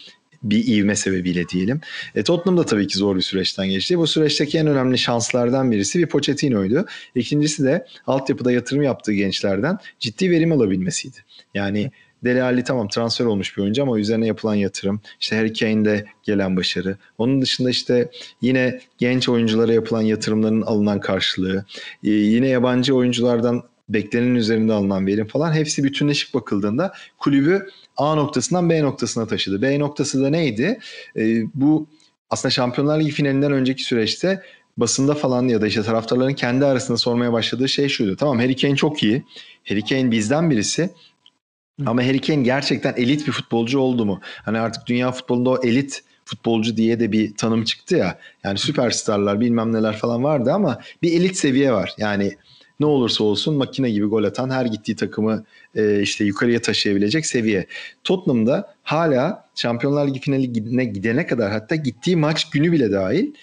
bir ivme sebebiyle diyelim. E, Tottenham da tabii ki zor bir süreçten geçti. Bu süreçteki en önemli şanslardan birisi bir Pochettino'ydu. İkincisi de altyapıda yatırım yaptığı gençlerden ciddi verim alabilmesiydi. Yani Dele Alli tamam transfer olmuş bir oyuncu ama üzerine yapılan yatırım, işte Harry Kane'de gelen başarı. Onun dışında işte yine genç oyunculara yapılan yatırımların alınan karşılığı, e, yine yabancı oyunculardan beklenenin üzerinde alınan verim falan hepsi bütünleşik bakıldığında kulübü A noktasından B noktasına taşıdı. B noktası da neydi? E, bu aslında Şampiyonlar Ligi finalinden önceki süreçte basında falan ya da işte taraftarların kendi arasında sormaya başladığı şey şuydu. Tamam Harry Kane çok iyi. Harry Kane bizden birisi ama Harry Kane gerçekten elit bir futbolcu oldu mu? Hani artık dünya futbolunda o elit futbolcu diye de bir tanım çıktı ya. Yani süperstarlar bilmem neler falan vardı ama bir elit seviye var. Yani ne olursa olsun makine gibi gol atan her gittiği takımı e, işte yukarıya taşıyabilecek seviye. Tottenham'da hala Şampiyonlar Ligi finaline gidene kadar hatta gittiği maç günü bile dahil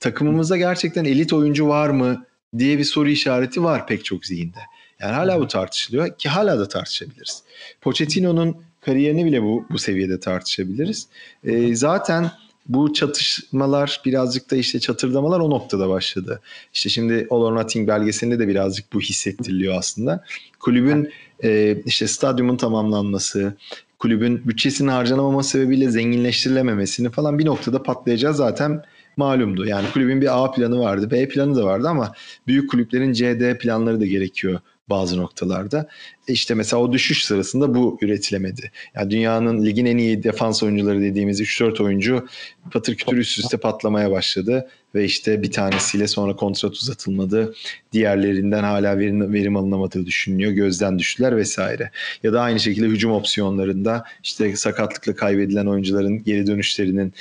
takımımızda gerçekten elit oyuncu var mı diye bir soru işareti var pek çok zihinde. Yani hala bu tartışılıyor ki hala da tartışabiliriz. Pochettino'nun kariyerini bile bu bu seviyede tartışabiliriz. E, zaten bu çatışmalar birazcık da işte çatırdamalar o noktada başladı. İşte şimdi All or Nothing belgeselinde de birazcık bu hissettiriliyor aslında. Kulübün e, işte stadyumun tamamlanması, kulübün bütçesinin harcanamaması sebebiyle zenginleştirilememesini falan bir noktada patlayacağı zaten malumdu. Yani kulübün bir A planı vardı, B planı da vardı ama büyük kulüplerin C, D planları da gerekiyor bazı noktalarda. E işte mesela o düşüş sırasında bu üretilemedi. Yani dünyanın ligin en iyi defans oyuncuları dediğimiz 3-4 oyuncu patır kütür üst üste patlamaya başladı ve işte bir tanesiyle sonra kontrat uzatılmadı. Diğerlerinden hala verim, verim alınamadığı düşünülüyor. Gözden düştüler vesaire. Ya da aynı şekilde hücum opsiyonlarında işte sakatlıkla kaybedilen oyuncuların geri dönüşlerinin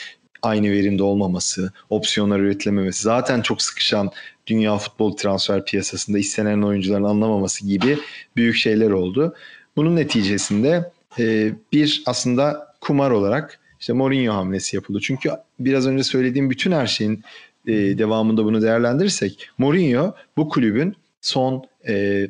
aynı verimde olmaması, opsiyonlar üretilememesi, zaten çok sıkışan dünya futbol transfer piyasasında istenen oyuncuların anlamaması gibi büyük şeyler oldu. Bunun neticesinde e, bir aslında kumar olarak işte Mourinho hamlesi yapıldı. Çünkü biraz önce söylediğim bütün her şeyin e, devamında bunu değerlendirirsek Mourinho bu kulübün son e,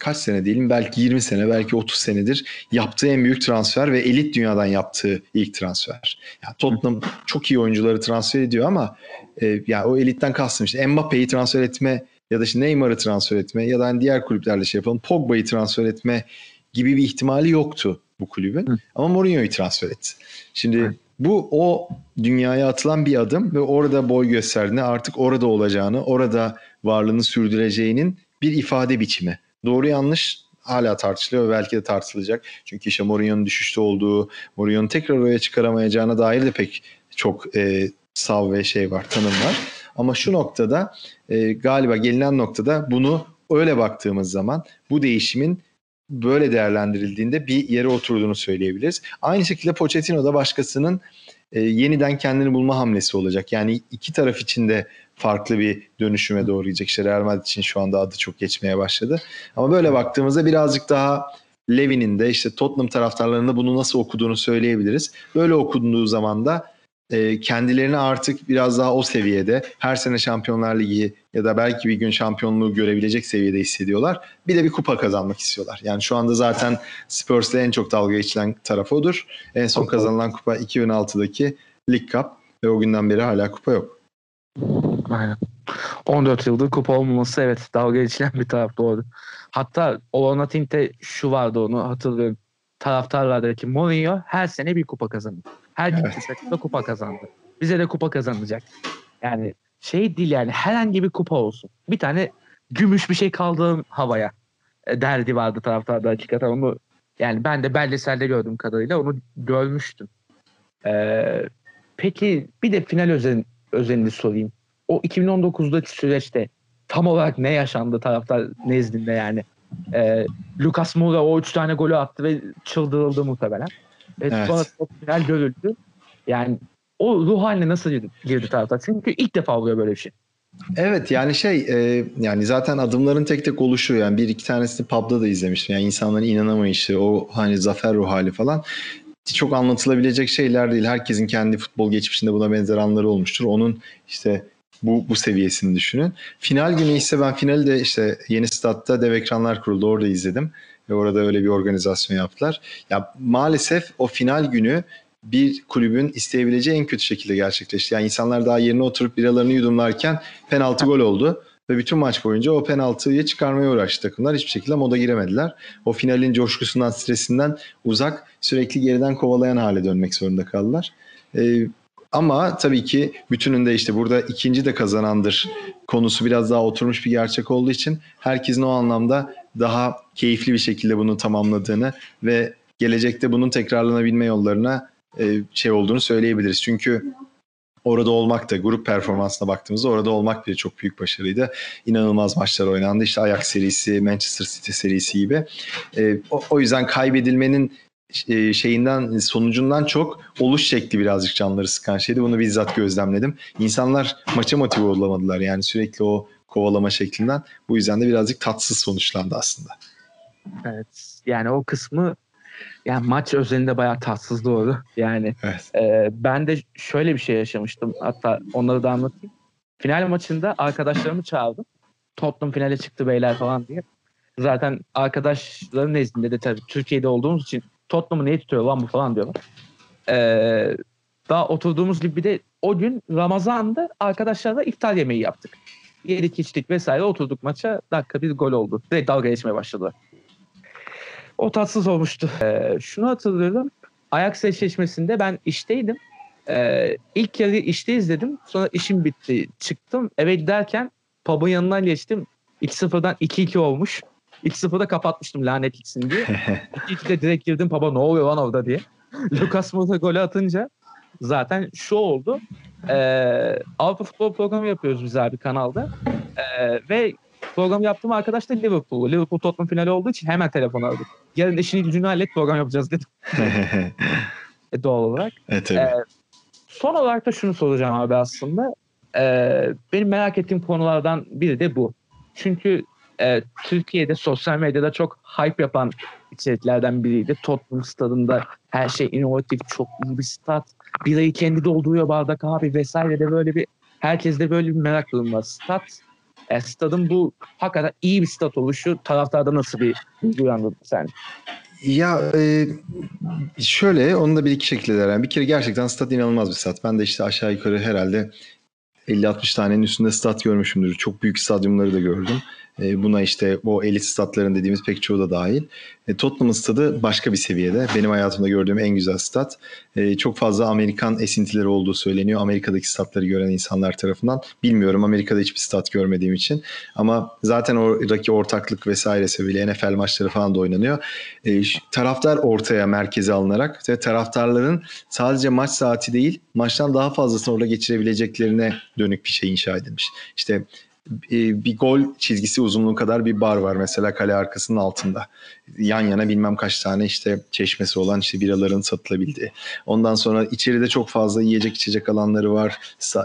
kaç sene diyelim belki 20 sene belki 30 senedir yaptığı en büyük transfer ve elit dünyadan yaptığı ilk transfer. Yani Tottenham çok iyi oyuncuları transfer ediyor ama e, yani o elitten kastım işte Mbappe'yi transfer etme ya da işte Neymar'ı transfer etme ya da hani diğer kulüplerle şey yapalım Pogba'yı transfer etme gibi bir ihtimali yoktu bu kulübün. Hı. Ama Mourinho'yu transfer etti. Şimdi Hı. bu o dünyaya atılan bir adım ve orada boy gösterdiğini artık orada olacağını, orada varlığını sürdüreceğinin bir ifade biçimi. Doğru yanlış hala tartışılıyor ve belki de tartışılacak. Çünkü işte Mourinho'nun düşüşte olduğu, Mourinho'nun tekrar oraya çıkaramayacağına dair de pek çok e, sav ve şey var, tanım var. Ama şu noktada e, galiba gelinen noktada bunu öyle baktığımız zaman bu değişimin böyle değerlendirildiğinde bir yere oturduğunu söyleyebiliriz. Aynı şekilde Pochettino da başkasının e, yeniden kendini bulma hamlesi olacak. Yani iki taraf için de farklı bir dönüşüme doğru gidecek. İşte Real Madrid için şu anda adı çok geçmeye başladı. Ama böyle baktığımızda birazcık daha Levin'in de işte Tottenham taraftarlarında bunu nasıl okuduğunu söyleyebiliriz. Böyle okunduğu zaman da e, kendilerini artık biraz daha o seviyede her sene Şampiyonlar Ligi ya da belki bir gün şampiyonluğu görebilecek seviyede hissediyorlar. Bir de bir kupa kazanmak istiyorlar. Yani şu anda zaten Spurs'le en çok dalga geçilen taraf odur. En son kazanılan kupa 2006'daki League Cup ve o günden beri hala kupa yok. Aynen. 14 yıldır kupa olmaması evet dalga geçilen bir taraf doğru. Hatta Olonatint'te şu vardı onu hatırlıyorum. Taraftarlarda ki Mourinho her sene bir kupa kazanır. Her evet. takımda kupa kazandı. Bize de kupa kazanacak. Yani şey değil yani herhangi bir kupa olsun. Bir tane gümüş bir şey kaldığım havaya e, derdi vardı taraftarda hakikaten onu yani ben de belgeselde gördüğüm kadarıyla onu görmüştüm. Ee, peki bir de final özel, özelini sorayım. O 2019'daki süreçte tam olarak ne yaşandı taraftar nezdinde yani? Ee, Lucas Moura o üç tane golü attı ve çıldırıldı muhtemelen. Ve evet. sonra final görüldü. Yani o ruh haline nasıl girdi, girdi taraftar? Çünkü ilk defa oluyor böyle bir şey. Evet yani şey e, yani zaten adımların tek tek oluşuyor yani bir iki tanesini pub'da da izlemiştim yani insanların inanamayışı o hani zafer ruh hali falan çok anlatılabilecek şeyler değil. Herkesin kendi futbol geçmişinde buna benzer anları olmuştur. Onun işte bu, bu seviyesini düşünün. Final günü ise ben finali de işte yeni statta dev ekranlar kuruldu. Orada izledim. Ve orada öyle bir organizasyon yaptılar. Ya maalesef o final günü bir kulübün isteyebileceği en kötü şekilde gerçekleşti. Yani insanlar daha yerine oturup biralarını yudumlarken penaltı gol oldu. Ve bütün maç boyunca o penaltıyı çıkarmaya uğraştı takımlar. Hiçbir şekilde moda giremediler. O finalin coşkusundan, stresinden uzak sürekli geriden kovalayan hale dönmek zorunda kaldılar. Ee, ama tabii ki bütününde işte burada ikinci de kazanandır konusu biraz daha oturmuş bir gerçek olduğu için herkesin o anlamda daha keyifli bir şekilde bunu tamamladığını ve gelecekte bunun tekrarlanabilme yollarına e, şey olduğunu söyleyebiliriz. Çünkü orada olmak da grup performansına baktığımızda orada olmak bir çok büyük başarıydı. İnanılmaz maçlar oynandı. İşte Ajax serisi, Manchester City serisi gibi. E, o, o yüzden kaybedilmenin e, şeyinden sonucundan çok oluş şekli birazcık canları sıkan şeydi. Bunu bizzat gözlemledim. İnsanlar maça motive olamadılar yani sürekli o kovalama şeklinden. Bu yüzden de birazcık tatsız sonuçlandı aslında. Evet. Yani o kısmı yani maç özelinde bayağı tatsız doğru. Yani evet. e, ben de şöyle bir şey yaşamıştım. Hatta onları da anlatayım. Final maçında arkadaşlarımı çağırdım. Tottenham finale çıktı beyler falan diye. Zaten arkadaşların nezdinde de tabii Türkiye'de olduğumuz için Tottenham'ı niye tutuyor lan bu falan diyorlar. Ee, daha oturduğumuz gibi bir de o gün Ramazan'da arkadaşlarla iftar yemeği yaptık. Yedik içtik vesaire oturduk maça. Dakika bir gol oldu. Direkt dalga geçmeye başladılar. O tatsız olmuştu. Ee, şunu hatırlıyorum. Ajax eşleşmesinde ben işteydim. Ee, ilk yarı işte izledim. Sonra işim bitti. Çıktım. Eve giderken pub'ın yanından geçtim. 2-0'dan 2-2 olmuş. 2-0'da kapatmıştım lanetlisin diye. 2-2'de direkt girdim pub'a ne oluyor lan orada diye. Lucas Moura golü atınca zaten şu oldu. Ee, Avrupa Futbol programı yapıyoruz biz abi kanalda. Ee, ve program yaptığım arkadaş da Liverpool. Liverpool Tottenham finali olduğu için hemen telefon aldık. Yarın işini gücünü hallet program yapacağız dedim. e, doğal olarak. evet tabii. Ee, son olarak da şunu soracağım abi aslında. Ee, benim merak ettiğim konulardan biri de bu. Çünkü e, Türkiye'de sosyal medyada çok hype yapan içeriklerden biriydi. Tottenham stadında her şey inovatif, çok iyi bir stat. Birayı kendi dolduruyor bardak abi vesaire de böyle bir herkeste böyle bir merak var. Stat, e, stadın bu hakikaten iyi bir stat oluşu taraftarda nasıl bir duygu sen? Ya e, şöyle onu da bir iki şekilde der. Bir kere gerçekten stat inanılmaz bir stat. Ben de işte aşağı yukarı herhalde 50-60 tanenin üstünde stat görmüşümdür. Çok büyük stadyumları da gördüm. E, buna işte o elit statların dediğimiz pek çoğu da dahil. E, Tottenham stadı başka bir seviyede. Benim hayatımda gördüğüm en güzel stat. E, çok fazla Amerikan esintileri olduğu söyleniyor. Amerika'daki statları gören insanlar tarafından. Bilmiyorum Amerika'da hiçbir stat görmediğim için. Ama zaten oradaki ortaklık vesaire sebebiyle NFL maçları falan da oynanıyor. Taraftar ortaya merkeze alınarak ve taraftarların sadece maç saati değil maçtan daha fazlasını orada geçirebileceklerine dönük bir şey inşa edilmiş. İşte bir gol çizgisi uzunluğu kadar bir bar var mesela kale arkasının altında. Yan yana bilmem kaç tane işte çeşmesi olan işte biraların satılabildiği. Ondan sonra içeride çok fazla yiyecek içecek alanları var.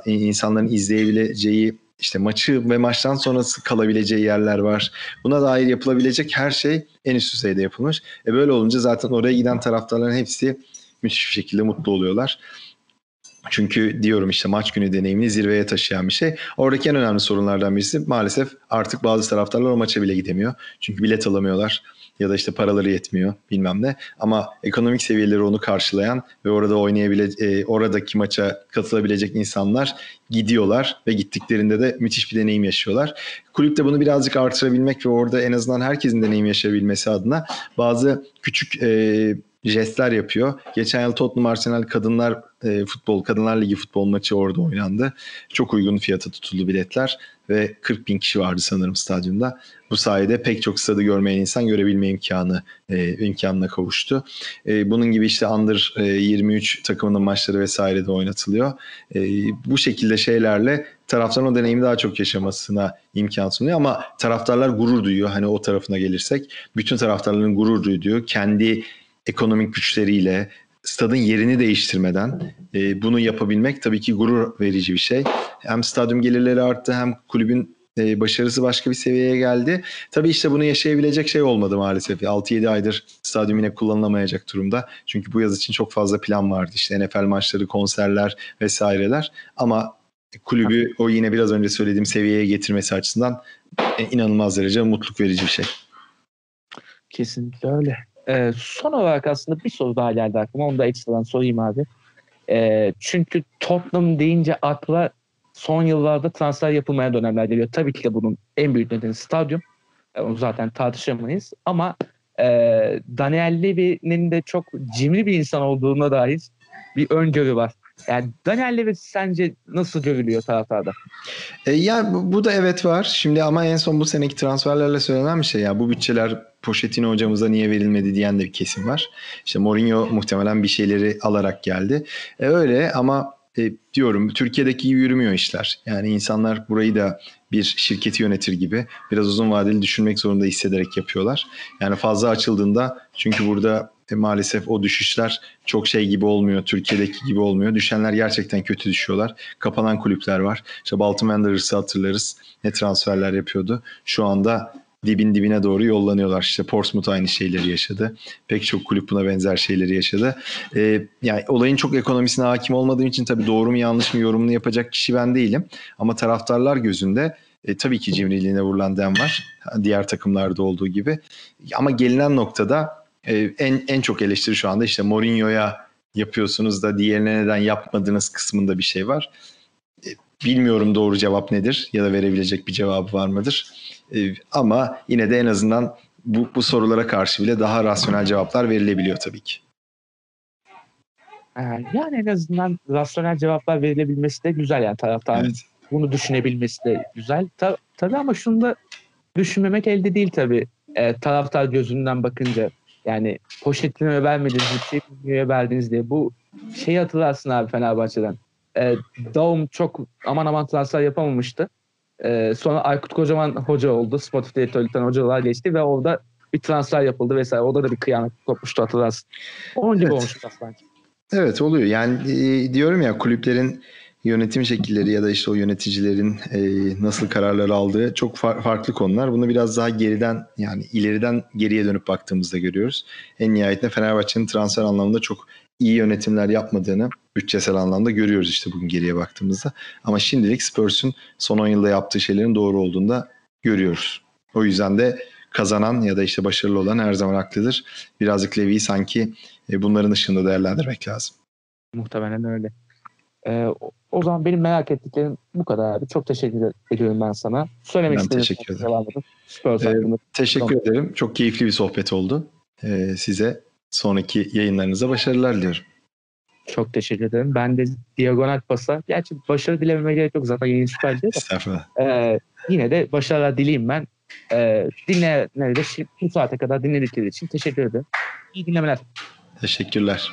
İnsanların izleyebileceği işte maçı ve maçtan sonrası kalabileceği yerler var. Buna dair yapılabilecek her şey en üst düzeyde yapılmış. E böyle olunca zaten oraya giden taraftarların hepsi müthiş bir şekilde mutlu oluyorlar. Çünkü diyorum işte maç günü deneyimini zirveye taşıyan bir şey. Oradaki en önemli sorunlardan birisi maalesef artık bazı taraftarlar o maça bile gidemiyor. Çünkü bilet alamıyorlar ya da işte paraları yetmiyor bilmem ne. Ama ekonomik seviyeleri onu karşılayan ve orada oynayabilecek, e, oradaki maça katılabilecek insanlar gidiyorlar ve gittiklerinde de müthiş bir deneyim yaşıyorlar. Kulüp de bunu birazcık artırabilmek ve orada en azından herkesin deneyim yaşayabilmesi adına bazı küçük e, jestler yapıyor. Geçen yıl Tottenham Arsenal kadınlar e, futbol, kadınlar ligi futbol maçı orada oynandı. Çok uygun fiyata tutuldu biletler ve 40 bin kişi vardı sanırım stadyumda. Bu sayede pek çok stadı görmeyen insan görebilme imkanı e, imkanına kavuştu. E, bunun gibi işte Under e, 23 takımının maçları vesaire de oynatılıyor. E, bu şekilde şeylerle taraftarın o deneyimi daha çok yaşamasına imkan sunuyor ama taraftarlar gurur duyuyor. Hani o tarafına gelirsek bütün taraftarların gurur duyduğu kendi ekonomik güçleriyle stadın yerini değiştirmeden e, bunu yapabilmek tabii ki gurur verici bir şey. Hem stadyum gelirleri arttı hem kulübün e, başarısı başka bir seviyeye geldi. Tabii işte bunu yaşayabilecek şey olmadı maalesef. 6-7 aydır stadyum yine kullanılamayacak durumda. Çünkü bu yaz için çok fazla plan vardı. İşte NFL maçları, konserler vesaireler. Ama kulübü o yine biraz önce söylediğim seviyeye getirmesi açısından e, inanılmaz derece mutluluk verici bir şey. Kesinlikle öyle. Ee, son olarak aslında bir soru daha geldi aklıma. Onu da ekstradan sorayım abi. Ee, çünkü Tottenham deyince akla son yıllarda transfer yapılmaya dönemler geliyor. Tabii ki de bunun en büyük nedeni stadyum. E, onu zaten tartışamayız. Ama e, Daniel Levy'nin de çok cimri bir insan olduğuna dair bir öngörü var. Yani Daniel Levy sence nasıl görülüyor taraftarda? E, ya bu, da evet var. Şimdi ama en son bu seneki transferlerle söylenen bir şey ya. Bu bütçeler Pochettino hocamıza niye verilmedi diyen de bir kesim var. İşte Mourinho muhtemelen bir şeyleri alarak geldi. E, öyle ama e, diyorum Türkiye'deki gibi yürümüyor işler. Yani insanlar burayı da bir şirketi yönetir gibi biraz uzun vadeli düşünmek zorunda hissederek yapıyorlar. Yani fazla açıldığında çünkü burada e, maalesef o düşüşler çok şey gibi olmuyor. Türkiye'deki gibi olmuyor. Düşenler gerçekten kötü düşüyorlar. Kapanan kulüpler var. İşte Baltimore Wanderers'ı hatırlarız. Ne transferler yapıyordu. Şu anda dibin dibine doğru yollanıyorlar. İşte Portsmouth aynı şeyleri yaşadı. Pek çok kulüp buna benzer şeyleri yaşadı. Ee, yani olayın çok ekonomisine hakim olmadığım için tabii doğru mu yanlış mı yorumunu yapacak kişi ben değilim. Ama taraftarlar gözünde e, tabii ki cimriliğine vurulan var. Diğer takımlarda olduğu gibi. Ama gelinen noktada e, en en çok eleştiri şu anda işte Mourinho'ya yapıyorsunuz da diğerine neden yapmadınız kısmında bir şey var. E, bilmiyorum doğru cevap nedir ya da verebilecek bir cevabı var mıdır? E, ama yine de en azından bu, bu sorulara karşı bile daha rasyonel cevaplar verilebiliyor tabii ki. Ee, yani en azından rasyonel cevaplar verilebilmesi de güzel yani taraftarın Evet. bunu düşünebilmesi de güzel. Ta- tabii ama şunu da düşünmemek elde değil tabii. Ee, taraftar gözünden bakınca yani Pochettino'ya vermediniz, Mourinho'ya verdiniz diye. Bu şeyi hatırlarsın abi Fenerbahçe'den. Ee, Daum çok aman aman transfer yapamamıştı. Ee, sonra Aykut Kocaman hoca oldu. Sportif direktörlükten hocalar geçti ve orada bir transfer yapıldı vesaire. Orada da bir kıyamet kopmuştu hatırlarsın. Onun gibi Evet. olmuş sanki. Evet oluyor. Yani e, diyorum ya kulüplerin yönetim şekilleri ya da işte o yöneticilerin e, nasıl kararlar aldığı çok far- farklı konular. Bunu biraz daha geriden yani ileriden geriye dönüp baktığımızda görüyoruz. En nihayetinde Fenerbahçe'nin transfer anlamında çok iyi yönetimler yapmadığını bütçesel anlamda görüyoruz işte bugün geriye baktığımızda. Ama şimdilik Spurs'un son 10 yılda yaptığı şeylerin doğru olduğunu da görüyoruz. O yüzden de kazanan ya da işte başarılı olan her zaman haklıdır. Birazcık Levy'yi sanki e, bunların ışığında değerlendirmek lazım. Muhtemelen öyle. Ee, o- zaman benim merak ettiklerim bu kadar abi. Çok teşekkür ediyorum ben sana. Söylemek Ben teşekkür ederim. Spurs Ee, hakkında. Teşekkür ederim. Çok keyifli bir sohbet oldu. Ee, size sonraki yayınlarınıza başarılar diliyorum. Çok teşekkür ederim. Ben de diagonal pasa. Gerçi başarı dilememe gerek yok zaten yayın süper diye de. Estağfurullah. Ee, yine de başarılar dileyim ben. Ee, dinleyenlere de bu saate kadar dinledikleri için teşekkür ederim. İyi dinlemeler. Teşekkürler.